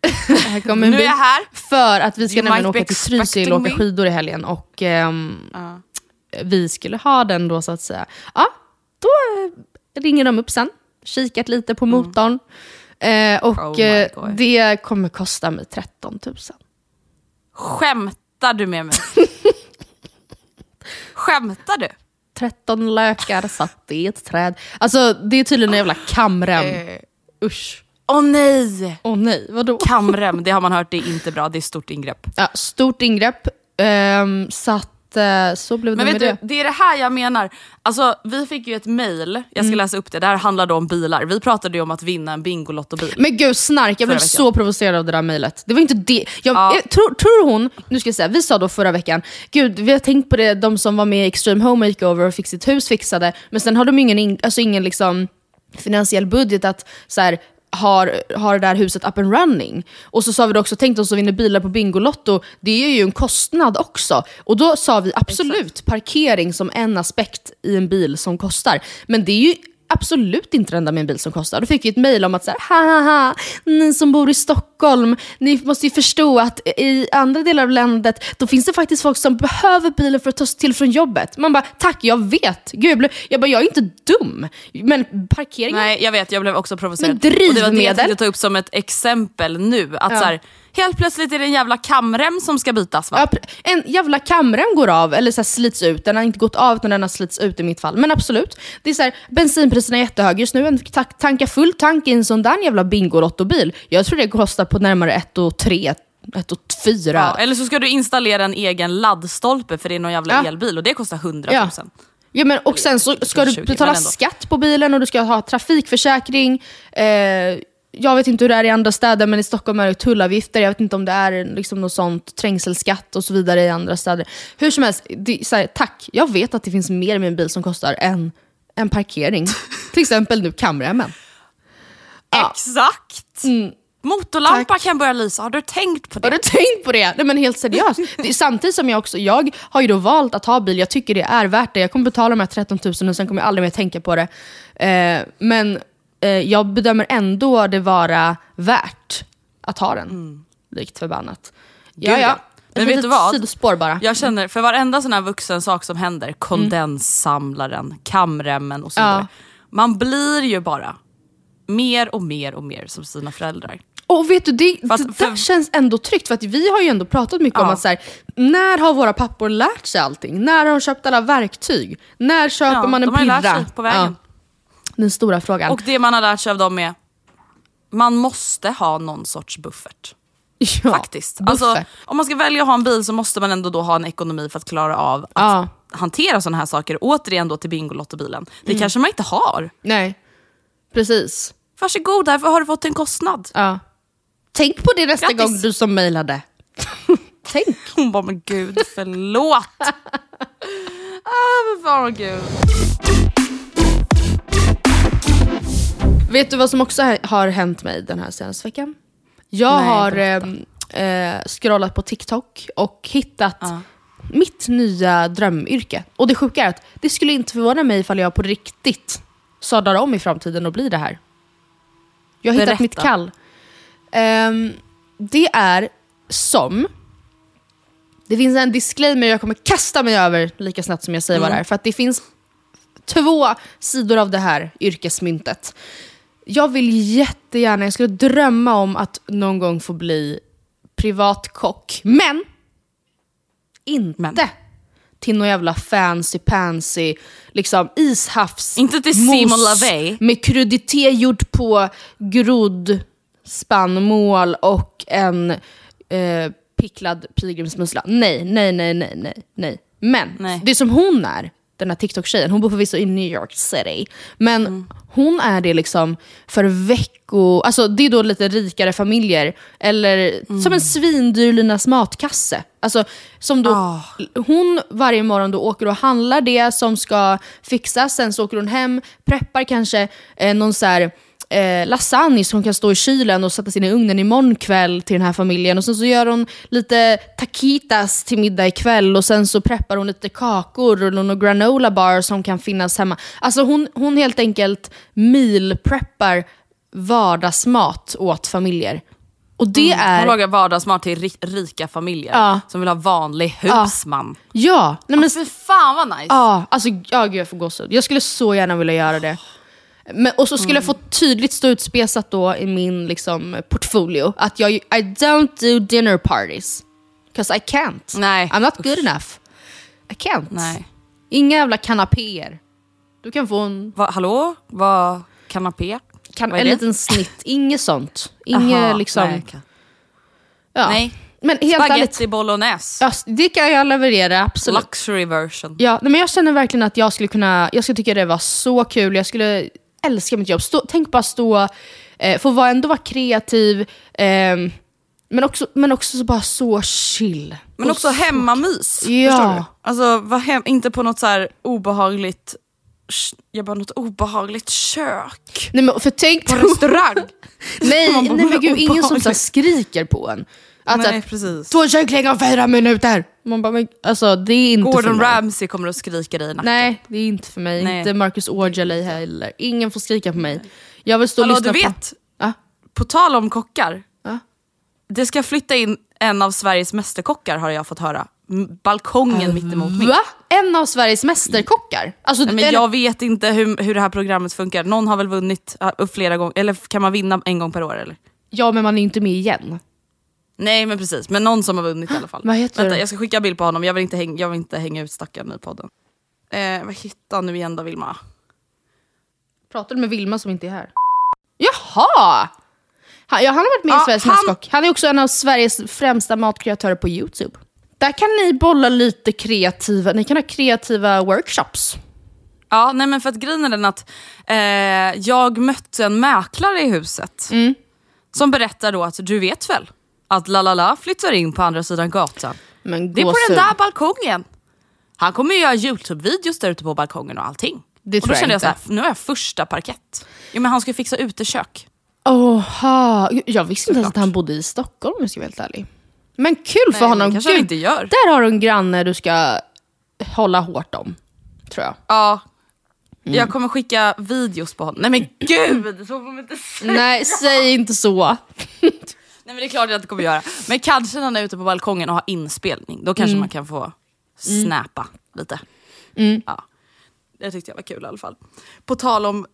här kommer en Nu är jag här. För att vi ska You nämligen åka till Trysil och åka skidor i helgen. Och ehm, vi skulle ha den då så att säga. Ja, då eh, ringer de upp sen, kikat lite på motorn. Eh, och Oh eh, det kommer kosta mig 13 000. Skämtar du med mig? Skämtar du? 13 lökar satt i ett träd. Alltså det är tydligen en jävla kamrem. Eh. Usch. Åh nej! Åh nej, vadå? Kamrem, det har man hört, det är inte bra, det är stort ingrepp. Ja, stort ingrepp. Ehm, så att, eh, så blev det Men med vet det. du, det är det här jag menar. Alltså, vi fick ju ett mail, jag ska Mm. läsa upp det, det här handlar då om bilar. Vi pratade ju om att vinna en Bingolotto-bil. Men gud, snark. Jag blev så provocerad av det där mejlet. Det var inte det. Jag, Ja. jag, tror, tror hon, nu ska jag säga, vi sa då förra veckan, gud vi har tänkt på det, de som var med i Extreme Home Makeover och fick sitt hus fixade, men sen har de ingen, in, alltså ingen liksom finansiell budget att så här, har, har det där huset up and running. Och så sa vi också, tänk oss att vinna bilar på Bingolotto, det är ju en kostnad också. Och då sa vi absolut parkering som en aspekt i en bil som kostar. Men det är ju absolut inte enda med en bil som kostar. Då fick vi ett mejl om att så här, ha ha ha, ni som bor i Stockholm, ni måste ju förstå att i andra delar av landet, då finns det faktiskt folk som behöver bilen för att ta sig till från jobbet. Man bara, tack jag vet. Gud, jag, blev, jag bara, jag är inte dum. Men parkeringen Nej, jag vet, jag blev också provocerad. Men Och det var det jag drivmedel? tänkte ta upp som ett exempel nu. Att Ja. så här, helt plötsligt är det en jävla kamrem som ska bytas va? Ja, en jävla kamrem går av, eller så slits ut. Den har inte gått av, utan den har slits ut i mitt fall. Men absolut, det är så här, bensinpriserna är jättehöga just nu. En ta- tanka full tank i en sån där jävla Bingolotto-bil. Jag tror det kostar på närmare 1 och 3, 1 och 4. Ja, eller så ska du installera en egen laddstolpe för det är någon jävla Ja. elbil och det kostar 100 000. Ja. Ja, men, och sen så ska du 20, betala skatt på bilen och du ska ha trafikförsäkring. Eh, jag vet inte hur det är i andra städer, men i Stockholm är det tullavgifter. Jag vet inte om det är liksom något sånt, trängselskatt och så vidare i andra städer. Hur som helst, det, här, tack. Jag vet att det finns mer med en bil som kostar än en parkering. Till exempel nu kamremmen. Ja. Exakt! Motorlampa kan börja lysa, har du tänkt på det? Har du tänkt på det? Nej men helt seriöst. Samtidigt som jag också, jag har ju då valt att ha bil, jag tycker det är värt det. Jag kommer betala de här 13 000 och sen kommer jag aldrig mer tänka på det. Eh, men jag bedömer ändå det vara värt att ha den. Likt förbannat. Ja, Gud, ja. ja. Men vet du vad? sidospår bara. Jag känner, för varenda sån här vuxen sak som händer, kondenssamlaren, kamremmen och så vidare. Ja. Man blir ju bara mer och mer och mer som sina föräldrar. Och vet du, det, Fast det för- där känns ändå tryggt för att vi har ju ändå pratat mycket om Ja. att så här, när har våra pappor lärt sig allting? När har de köpt alla verktyg? När köper Ja, man en de har pirra? lärt sig på vägen. Den stora frågan. Och det man har lärt sig av dem är, man måste ha någon sorts buffert. ja, Faktiskt. buffert. Alltså, om man ska välja att ha en bil så måste man ändå då ha en ekonomi för att klara av att Ja. hantera sådana här saker. Återigen då till Bingolotto-bilen. Det Mm. kanske man inte har. Nej, precis. Varsågod, därför har du fått en kostnad. Ja. Tänk på det nästa Grattis. gång du som mejlade. Tänk. Hon bara, men gud, förlåt. ah, men fan gud. Vet du vad som också ha- har hänt mig den här senaste veckan? Jag Nej, har berätta. eh, scrollat på TikTok och hittat mitt nya drömyrke. Och det sjuka är att det skulle inte förvåna mig ifall jag på riktigt sadlar om i framtiden och blir det här. Jag har hittat Berätta. mitt kall. Ehm, det är som... Det finns en disclaimer jag kommer kasta mig över lika snabbt som jag säger vad det är. För att det finns två sidor av det här yrkesmyntet. Jag vill jättegärna, jag skulle drömma om att någon gång få bli privatkock. Men inte Men. till någon jävla fancy pansy liksom ishavs Inte till Simon LaVey. med krudité gjort på grodd spannmål och en eh, picklad pilgrimsmussla. Nej, nej, nej, nej, nej, nej. Men Nej. det som hon är, den här TikTok-tjejen, hon bor förvisso i New York City, men hon är det liksom för vecko... Alltså det är då lite rikare familjer, eller som en svindyr Linas matkasse. Alltså, som då, Hon varje morgon då åker och handlar det som ska fixas, sen så åker hon hem, preppar kanske eh, någon så här, eh, lasagne som kan stå i kylen och sättas in i ugnen imorgon kväll till den här familjen. Och sen så gör hon lite taquitas till middag ikväll och sen så preppar hon lite kakor och någon granola bar som kan finnas hemma. Alltså hon, hon helt enkelt meal-preppar vardagsmat åt familjer. Och det Hon är... lagar vardagsmat till ri- rika familjer Ja. som vill ha vanlig husman. Ja, nej men Fy fan vad nice. Ja, alltså ja, gud jag får gåshud. Jag skulle så gärna vilja göra det. Men, och så skulle jag få tydligt stå utspesat då i min liksom, portfolio att jag I don't do dinner parties. Cause I can't. Nej, I'm not good enough. I can't. Nej. Inga jävla kanapéer. Du kan få en, Va, hallå? Vad kanapé? kan, Vad en det? liten snitt. Inget sånt. Inget liksom... nej, okej. Ja. Nej. Men helt ärligt, Spaghetti bolognese. ja, det kan jag leverera, absolut. Luxury version. Ja, men jag känner verkligen att jag skulle kunna, jag skulle tycka det var så kul, jag skulle älska mitt jobb. Stå, tänk bara stå, eh, få vara, ändå vara kreativ, ehm, men, också, men också så bara så chill. Men också så- hemmamys. Ja. Förstår du? Alltså var hem, inte på något så här obehagligt jag bara något obehagligt kök. Nej men för tänk... På restaurang. nej, nej men gud, ingen som så skriker på en. Att, Nej att, precis. Två kycklingar och fyra minuter! Man bara, men, alltså det är inte för Gordon mig. Ramsay kommer att skrika dig i nacken. Nej, det är inte för mig. Nej. Inte Marcus Aujalay heller. Ingen får skrika på mig. Jag vill stå och Hallå lyssna du på... vet, Ja. på tal om kockar. Ja. Det ska flytta in en av Sveriges mästerkockar har jag fått höra. Balkongen mitt emot min. Va? En av Sveriges mästerkockar? Alltså, Nej, men eller- jag vet inte hur, hur det här programmet funkar. Någon har väl vunnit uh, flera gånger, eller kan man vinna en gång per år? Eller? Ja, men man är inte med igen. Nej men precis, men någon som har vunnit i alla fall. Vad heter Vänta, jag ska skicka bild på honom, jag vill inte, häng, jag vill inte hänga ut stackaren i podden. Eh, vad hittar nu igen då Vilma? Pratar du med Vilma som inte är här? Jaha! Han, ja, han har varit med i Ja, Sveriges han- Mästerkock. Han är också en av Sveriges främsta matkreatörer på YouTube. Där kan ni bolla lite kreativa, ni kan ha kreativa workshops. Ja, nej men för att grejen är den att eh, jag mötte en mäklare i huset. Mm. Som berättar då att du vet väl att La La La flyttar in på andra sidan gatan. Men Det är på den där balkongen. Han kommer ju göra YouTube-videos där ute på balkongen och allting. Det och då jag kände jag inte. så här, nu har jag första parkett. Jo men han ska fixa utekök. Oha, jag visste inte ens att han bodde i Stockholm om jag ska vara helt ärlig. Men kul för Nej, honom. det kanske Gud, inte gör. Där har du en granne du ska hålla hårt om. Tror jag. Ja. Mm. Jag kommer skicka videos på honom. Nej men gud! Så får man inte säga. Nej, säg inte så. Nej men det är klart att jag inte kommer göra. Men kanske när han är ute på balkongen och har inspelning. Då kanske man kan få snappa lite. Ja. Det tyckte jag var kul i alla fall. På tal om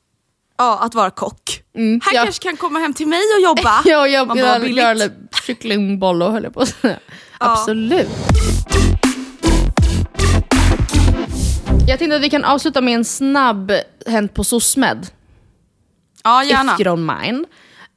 ja, att vara kock. här ja. kanske kan komma hem till mig och jobba. Ja, jag Man bara, vill billigt. göra lite kycklingbollar höll jag på att säga. Absolut. Jag tänkte att vi kan avsluta med en snabb Hänt på SOSMED. Ja, gärna. If you don't mind.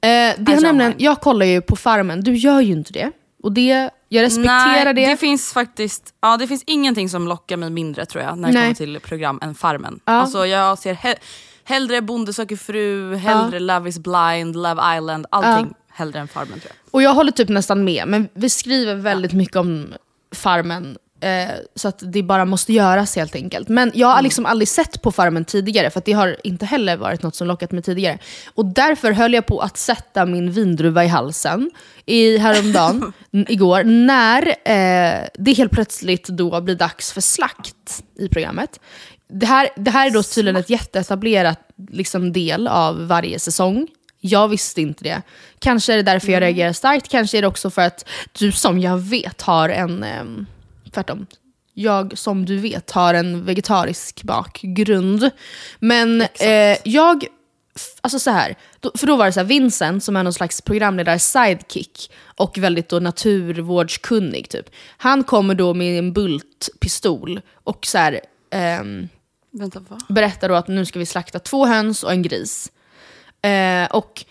Eh, det har nämligen, jag kollar ju på Farmen, du gör ju inte det. Och det, jag respekterar Nej, det. det finns faktiskt ja, det finns ingenting som lockar mig mindre tror jag när det Nej. kommer till program än Farmen. Ja. Alltså, jag ser he- hellre Bonde söker fru, hellre Love is blind, Love Island, allting hellre än Farmen tror jag. Och jag håller typ nästan med, men vi skriver väldigt mycket om Farmen. Eh, så att det bara måste göras helt enkelt. Men jag har liksom aldrig sett på Farmen tidigare, för att det har inte heller varit något som lockat mig tidigare. Och därför höll jag på att sätta min vindruva i halsen i häromdagen, igår, när eh, det helt plötsligt då blir dags för slakt i programmet. Det här, det här är då tydligen ett jätteetablerat liksom, del av varje säsong. Jag visste inte det. Kanske är det därför jag reagerar starkt, kanske är det också för att du som jag vet har en... ehm, tvärtom. Jag som du vet har en vegetarisk bakgrund. Men eh, jag... Alltså så här, för då var det så här, Vincent som är någon slags programledare sidekick och väldigt då naturvårdskunnig typ. Han kommer då med en bultpistol och så här, ehm, Vänta, berättar då att nu ska vi slakta två höns och en gris. Eh, och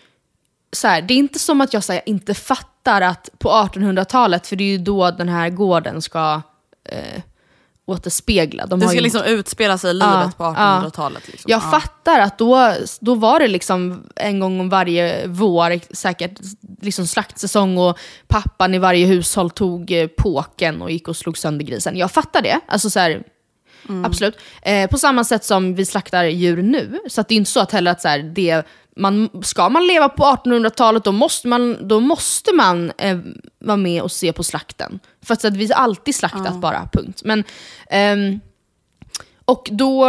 så här, det är inte som att jag här, inte fattar att på 1800-talet, för det är ju då den här gården ska eh, återspegla. De Det ska ju- liksom utspela sig i livet Ja, på 1800-talet. Liksom. jag Ja. fattar att då, då var det liksom en gång om varje vår, säkert liksom slaktsäsong och pappan i varje hushåll tog eh, påken och gick och slog sönder grisen. Jag fattar det. Alltså så här, Absolut. Eh, på samma sätt som vi slaktar djur nu. Så det är inte så att heller att så här, det, man, ska man leva på 1800-talet då måste man, då måste man eh, vara med och se på slakten. För att, att vi alltid slaktat bara, punkt. Men, ehm, och då,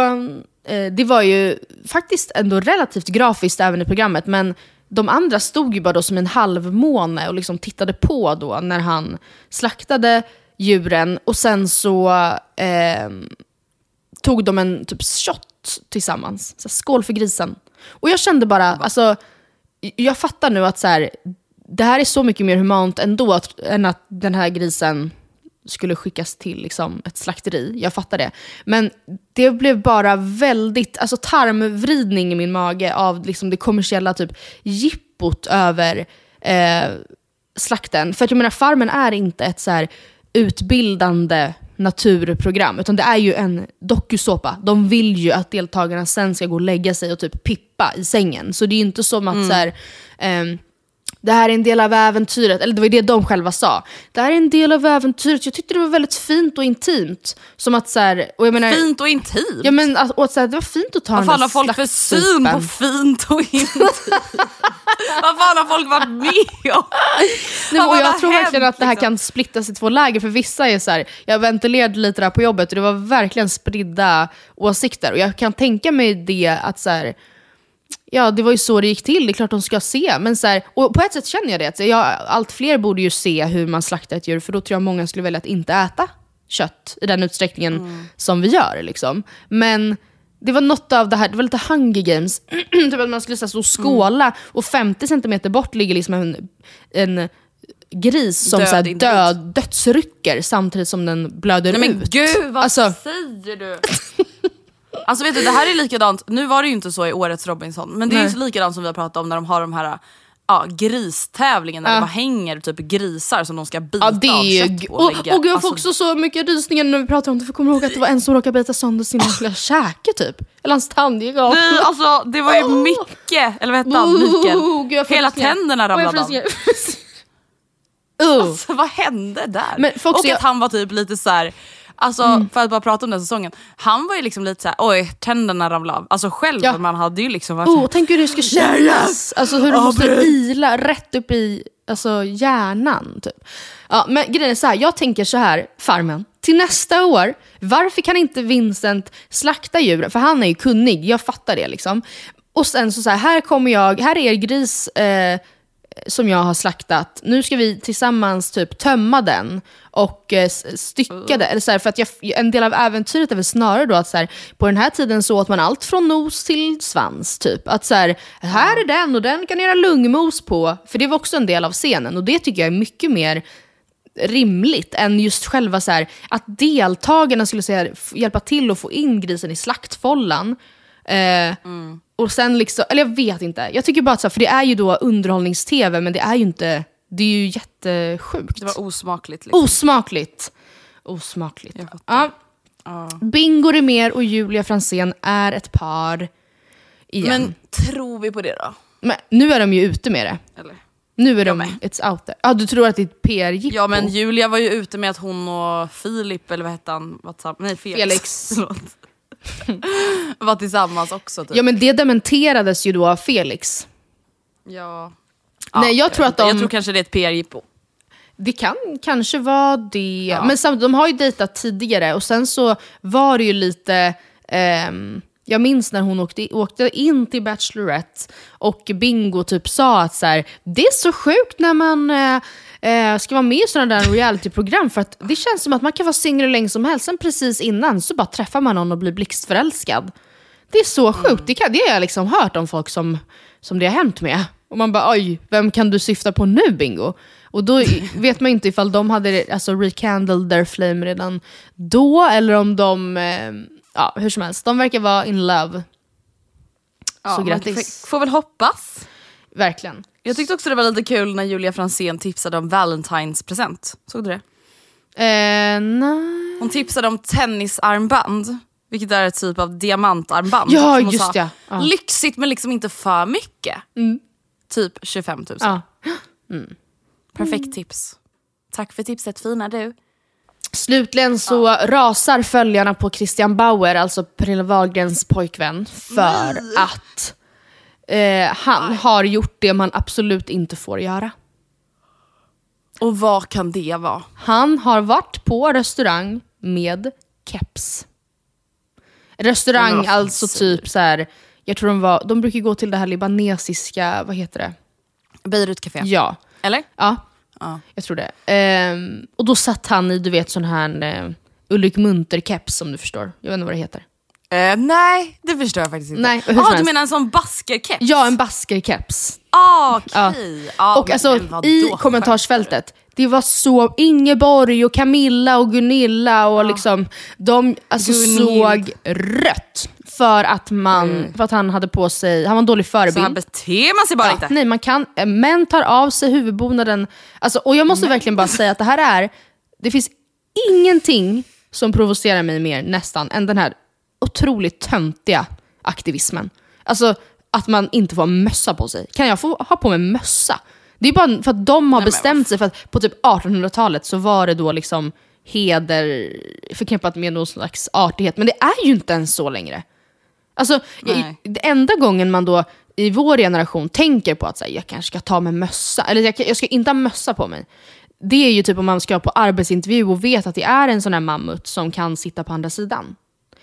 eh, det var ju faktiskt ändå relativt grafiskt även i programmet, men de andra stod ju bara då som en halvmåne och liksom tittade på då när han slaktade djuren och sen så ehm, tog de en typ shot tillsammans. Så skål för grisen. Och jag kände bara, alltså, jag fattar nu att så här, det här är så mycket mer humant ändå att, än att den här grisen skulle skickas till liksom, ett slakteri. Jag fattar det. Men det blev bara väldigt alltså, tarmvridning i min mage av liksom, det kommersiella typ jippot över eh, slakten. För att jag menar, Farmen är inte ett så här, utbildande naturprogram, utan det är ju en dokusåpa. De vill ju att deltagarna sen ska gå och lägga sig och typ pippa i sängen. Så det är ju inte som att så här, ehm, det här är en del av äventyret, eller det var ju det de själva sa. Det här är en del av äventyret. Jag tyckte det var väldigt fint och intimt. Som att så här, och jag menar, Fint och intimt. Ja, men, att, och att, så här, det var fint att ta Vad fan har folk för syn på fint och intimt? Vad fan har folk varit med om? Nej, och jag tror verkligen att det här liksom? kan splittas i två läger, för vissa är så här, jag ventilerade lite där på jobbet och det var verkligen spridda åsikter. Och jag kan tänka mig det att så här, ja det var ju så det gick till, det är klart de ska se. Men så här, och på ett sätt känner jag det, att jag, allt fler borde ju se hur man slaktar ett djur, för då tror jag många skulle välja att inte äta kött i den utsträckningen Mm. som vi gör. Liksom. Men det var något av det här, det var lite Hunger Games, typ att man skulle så stå och skåla och 50 centimeter bort ligger liksom en, en gris som Död så här, död, dödsrycker samtidigt som den blöder Nej men ut. gud vad Alltså- säger du? Alltså vet du, det här är likadant, nu var det ju inte så i årets Robinson, men det är Nej. ju likadant som vi har pratat om när de har de här ja, gristävlingen där Ja. det bara hänger typ grisar som de ska bita Ja, det av är ju... kött Och, och och, lägga. jag får Alltså, också så mycket rysningar när vi pratar om det, för jag kommer ihåg att det var en som råkade bita sönder sin lilla käke typ. Eller hans tand gick av. Nej, alltså det var ju mycket, eller vad hette han, Mikael? Oh, jag får Hela tänderna Och jag ramlade får av. uh. Alltså vad hände där? Men och ser- att han var typ lite så här. Alltså för att bara prata om den säsongen, han var ju liksom lite så här: oj tänderna ramlade av. Alltså själv, Ja. man hade ju liksom varit Oh, tänk hur det ska kännas! Alltså hur du måste ila rätt upp i alltså, hjärnan. Typ. Ja, men grejen är så här, jag tänker så här, Farmen. Till nästa år, varför kan inte Vincent slakta djuren? För han är ju kunnig, jag fattar det liksom. Och sen så, så här, här kommer jag, här är er gris, eh, som jag har slaktat, nu ska vi tillsammans typ tömma den och eh, stycka det. Eller så här, för att jag, en del av äventyret är väl snarare då att så här, på den här tiden så åt man allt från nos till svans. Typ. Att så här, här är den och den kan ni göra lungmos på. För det var också en del av scenen och det tycker jag är mycket mer rimligt än just själva så här, att deltagarna skulle säga, hjälpa till att få in grisen i slaktfållan. Eh, Och sen liksom, eller jag vet inte. Jag tycker bara att så här, för det är ju då underhållnings-tv men det är ju inte, det är ju jättesjukt. Det var osmakligt. Liksom. Osmakligt. Osmakligt. Fattar. Ja. Bingo Rimér och Julia Fransén är ett par igen. Men Men, tror vi på det då? nu är de ju ute med det. Eller? Nu är de, med. it's out there. Ja, du tror att det är ett PR-jippo? Ja men Julia var ju ute med att hon och Filip, eller vad hette han? WhatsApp? Nej Felix. Felix. Var tillsammans också typ. Ja men det dementerades ju då av Felix. Ja. Nej, jag vet tror att de- Jag tror kanske det är ett PR-jippo. Det kan kanske vara det. Men samtidigt, de har ju dejtat tidigare och sen så var det ju lite... ehm, jag minns när hon åkte, åkte in till Bachelorette och Bingo typ sa att så här, det är så sjukt när man eh, eh, ska vara med i sådana där realityprogram för att det känns som att man kan vara singel hur länge som helst. Sen precis innan så bara träffar man någon och blir blixtförälskad. Det är så sjukt. Det, kan, det har jag liksom hört om folk som, som det har hänt med. Och man bara oj, vem kan du syfta på nu Bingo? Och då vet man inte ifall de hade alltså, rekindled their flame redan då eller om de, eh, ja hur som helst, de verkar vara in love. Ja, så grattis. Får, får väl hoppas. Verkligen. Jag tyckte också det var lite kul när Julia Fransén tipsade om Valentines present. Såg du det? Eh, nej. Hon tipsade om tennisarmband. Vilket är ett typ av diamantarmband. Ja, just sa, ja. Lyxigt men liksom inte för mycket. Typ 25 000. Ja. Perfekt tips. Tack för tipset fina du. Slutligen så rasar följarna på Christian Bauer, alltså Pernilla Wahlgrens pojkvän, för att eh, han har gjort det man absolut inte får göra. Och vad kan det vara? Han har varit på restaurang med keps. Restaurang, alltså typ så här. jag tror de var, de brukar gå till det här libanesiska, vad heter det? Beirut Café. Ja, Eller? ja, Ja. jag tror det. Ehm, och då satt han i, du vet sån här eh, Ulrik Munter-keps om du förstår. Jag vet inte vad det heter. Eh, nej, det förstår jag faktiskt inte. Nej, hur ah, du menar en sån baskerkeps? Ja, en basker-keps. Ah, okej. Ah, och men- alltså men i kommentarsfältet, det var så, Ingeborg och Camilla och Gunilla och liksom, de alltså, såg rött. För att, man, för att han hade på sig, han var en dålig du? Så förebild. beter man sig bara Ja, inte. nej, man kan, eh, män tar av sig huvudbonaden. Alltså, och jag måste verkligen bara säga att det här är, det finns ingenting som provocerar mig mer nästan än den här otroligt töntiga aktivismen. Alltså att man inte får ha mössa på sig. Kan jag få ha på mig mössa? Det är bara för att de har bestämt sig för att på typ 1800-talet så var det då liksom heder förknippat med någon slags artighet. Men det är ju inte ens så längre. Alltså, jag, Nej. det enda gången man då i vår generation tänker på att så här, jag kanske ska ta med mössa, eller jag, jag ska inte ha mössa på mig. Det är ju typ om man ska på arbetsintervju och vet att det är en sån här mammut som kan sitta på andra sidan.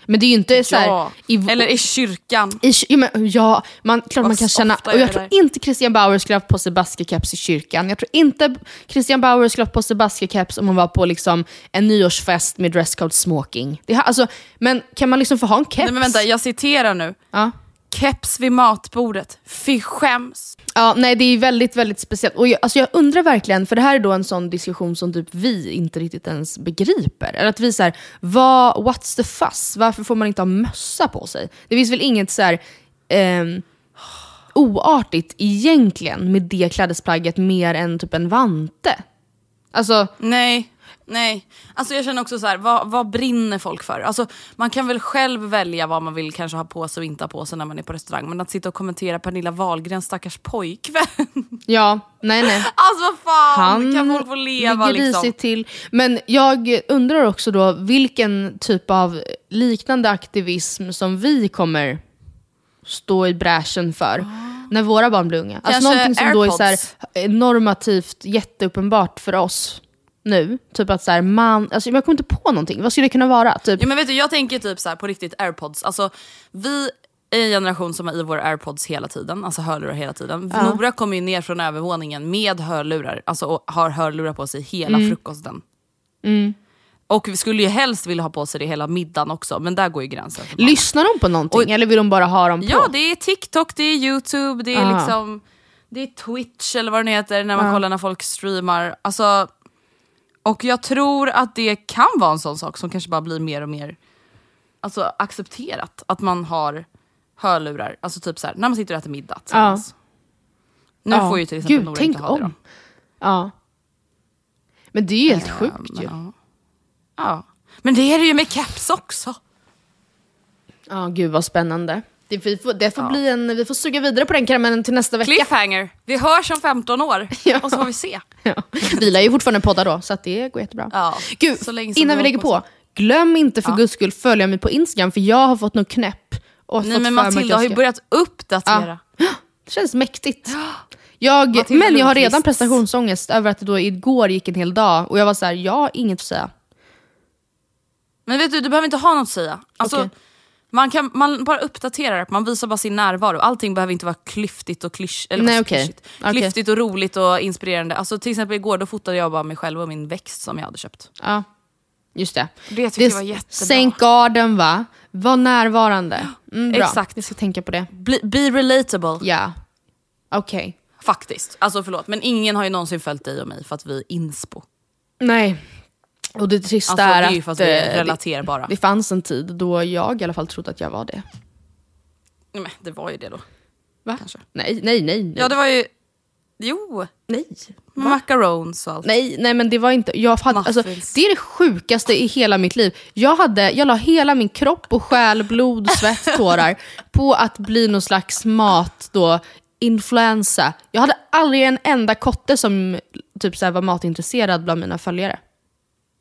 Men det är ju inte så här, Ja. i, Eller i kyrkan. i, ja, men, ja, man, klart man kan känna... Och jag tror inte Christian Bauer skulle ha haft på sig baskekeps i kyrkan. Jag tror inte Christian Bauer skulle ha haft på sig baskekeps om hon var på liksom, en nyårsfest med dresscode smoking. Det, alltså, men kan man liksom få ha en keps? Nej men vänta, jag citerar nu. Ja. Keps vid matbordet. Fy skäms. Ja, nej det är väldigt, väldigt speciellt. Och jag, alltså jag undrar verkligen, för det här är då en sån diskussion som typ vi inte riktigt ens begriper. Eller att vi såhär, vad, what's the fuss? Varför får man inte ha mössa på sig? Det finns väl inget så här ehm, oartigt egentligen med det klädesplagget mer än typ en vante? Alltså, Nej, nej. Alltså jag känner också så här, vad, vad brinner folk för? Alltså man kan väl själv välja vad man vill kanske ha på sig och inte ha på sig när man är på restaurang. Men att sitta och kommentera Pernilla Wahlgrens stackars pojkvän. ja, nej nej. alltså vad fan, Han kan folk få leva ligger liksom? till. Men jag undrar också då vilken typ av liknande aktivism som vi kommer stå i bräschen för när våra barn blir unga. Alltså någonting som då är så här, AirPods. normativt jätteuppenbart för oss nu. Typ att så här, man, alltså jag kommer inte på någonting. Vad skulle det kunna vara? Typ, Ja, men vet du, jag tänker typ så här på riktigt airpods. Alltså, vi en generation som är i våra airpods hela tiden, alltså hörlurar hela tiden. Nora kommer ju ner från övervåningen med hörlurar, alltså och har hörlurar på sig hela frukosten. Och vi skulle ju helst vilja ha på sig det hela middagen också, men där går ju gränsen. Lyssnar de på någonting Och- eller vill de bara ha dem på? Ja, det är TikTok, det är YouTube, det är Ah. liksom det är Twitch eller vad det nu heter när man kollar när folk streamar. Alltså, och jag tror att det kan vara en sån sak som kanske bara blir mer och mer alltså, accepterat. Att man har hörlurar, alltså typ så här, när man sitter och äter middag tillsammans. Nu Ja. får ju till exempel Gud, Nora tänk inte ha det då. om. Ja. Men det är ju helt Eh, sjukt ju. ja. ja. Men det är det ju med caps också. Ja, gud vad spännande. Det, vi får, det får bli en, vi får suga vidare på den karamellen till nästa vecka. Cliffhanger, vi hörs om 15 år Ja. och så får vi se. Ja. Vi lär ju fortfarande podda då, så det går jättebra. Ja, Gud, innan vi lägger håller på, glöm inte för guds skull följa mig på Instagram, för jag har fått något knäpp. Och Nej men Matilda jag har ju börjat uppdatera. Det känns mäktigt. Jag, Matilda men jag har redan prestationsångest över att det då igår gick en hel dag och jag var så här, jag har inget att säga. Men vet du, du behöver inte ha något att säga. Alltså, Okej. Man, kan, man bara uppdaterar, man visar bara sin närvaro. Allting behöver inte vara klyftigt och klysch, eller Nej, okej. klyschigt. Klyftigt och roligt och inspirerande. Alltså, till exempel igår då fotade jag bara mig själv och min växt som jag hade köpt. Ja, just det. Det tycker jag var jättebra. Sänk garden va? Var närvarande. Mm, bra. Exakt. Jag ska tänka på det. Be, be relatable. Ja. Okej. Faktiskt. Alltså förlåt, men ingen har ju någonsin följt dig och mig för att vi är inspo. Nej. Och det trista Alltså, det är är ju att för att vi är eh, relaterbara. Det, det fanns en tid då jag i alla fall trodde att jag var det. Nej, det var ju det då. Va? Kanske. Nej, nej, nej. nej. Ja det var ju... Jo, nej. macarons och allt. Nej, nej men det var inte, jag hade, alltså, det är det sjukaste i hela mitt liv. Jag, hade, jag la hela min kropp och själ, blod, svett, tårar på att bli någon slags mat då, influensa. Jag hade aldrig en enda kotte som typ så var matintresserad bland mina följare.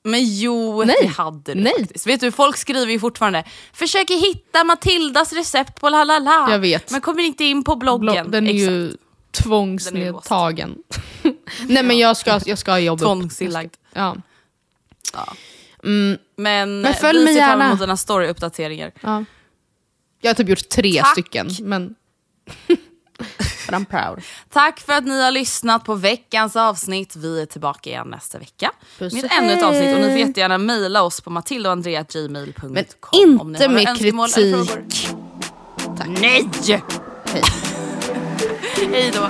Men jo, Nej. det hade du Nej. faktiskt. Vet du, folk skriver ju fortfarande “försöker hitta Matildas recept på la la la”. Jag vet. Men kommer inte in på bloggen. Blå- Den är Exakt. ju tvångsnedtagen. nej men jag ska, jag ska jobba. Tvångsinlagd. Ja. Men, Men följ vi mig ser fram emot dina story-uppdateringar. Ja. Jag har typ gjort tre Tack. stycken, men... But I'm proud. Tack för att ni har lyssnat på veckans avsnitt. Vi är tillbaka igen nästa vecka Puss med ännu ett avsnitt. Och ni får jättegärna mejla oss på matildaandrea.gmail.com Men om inte har med kritik. Nej! Hej. Hej då.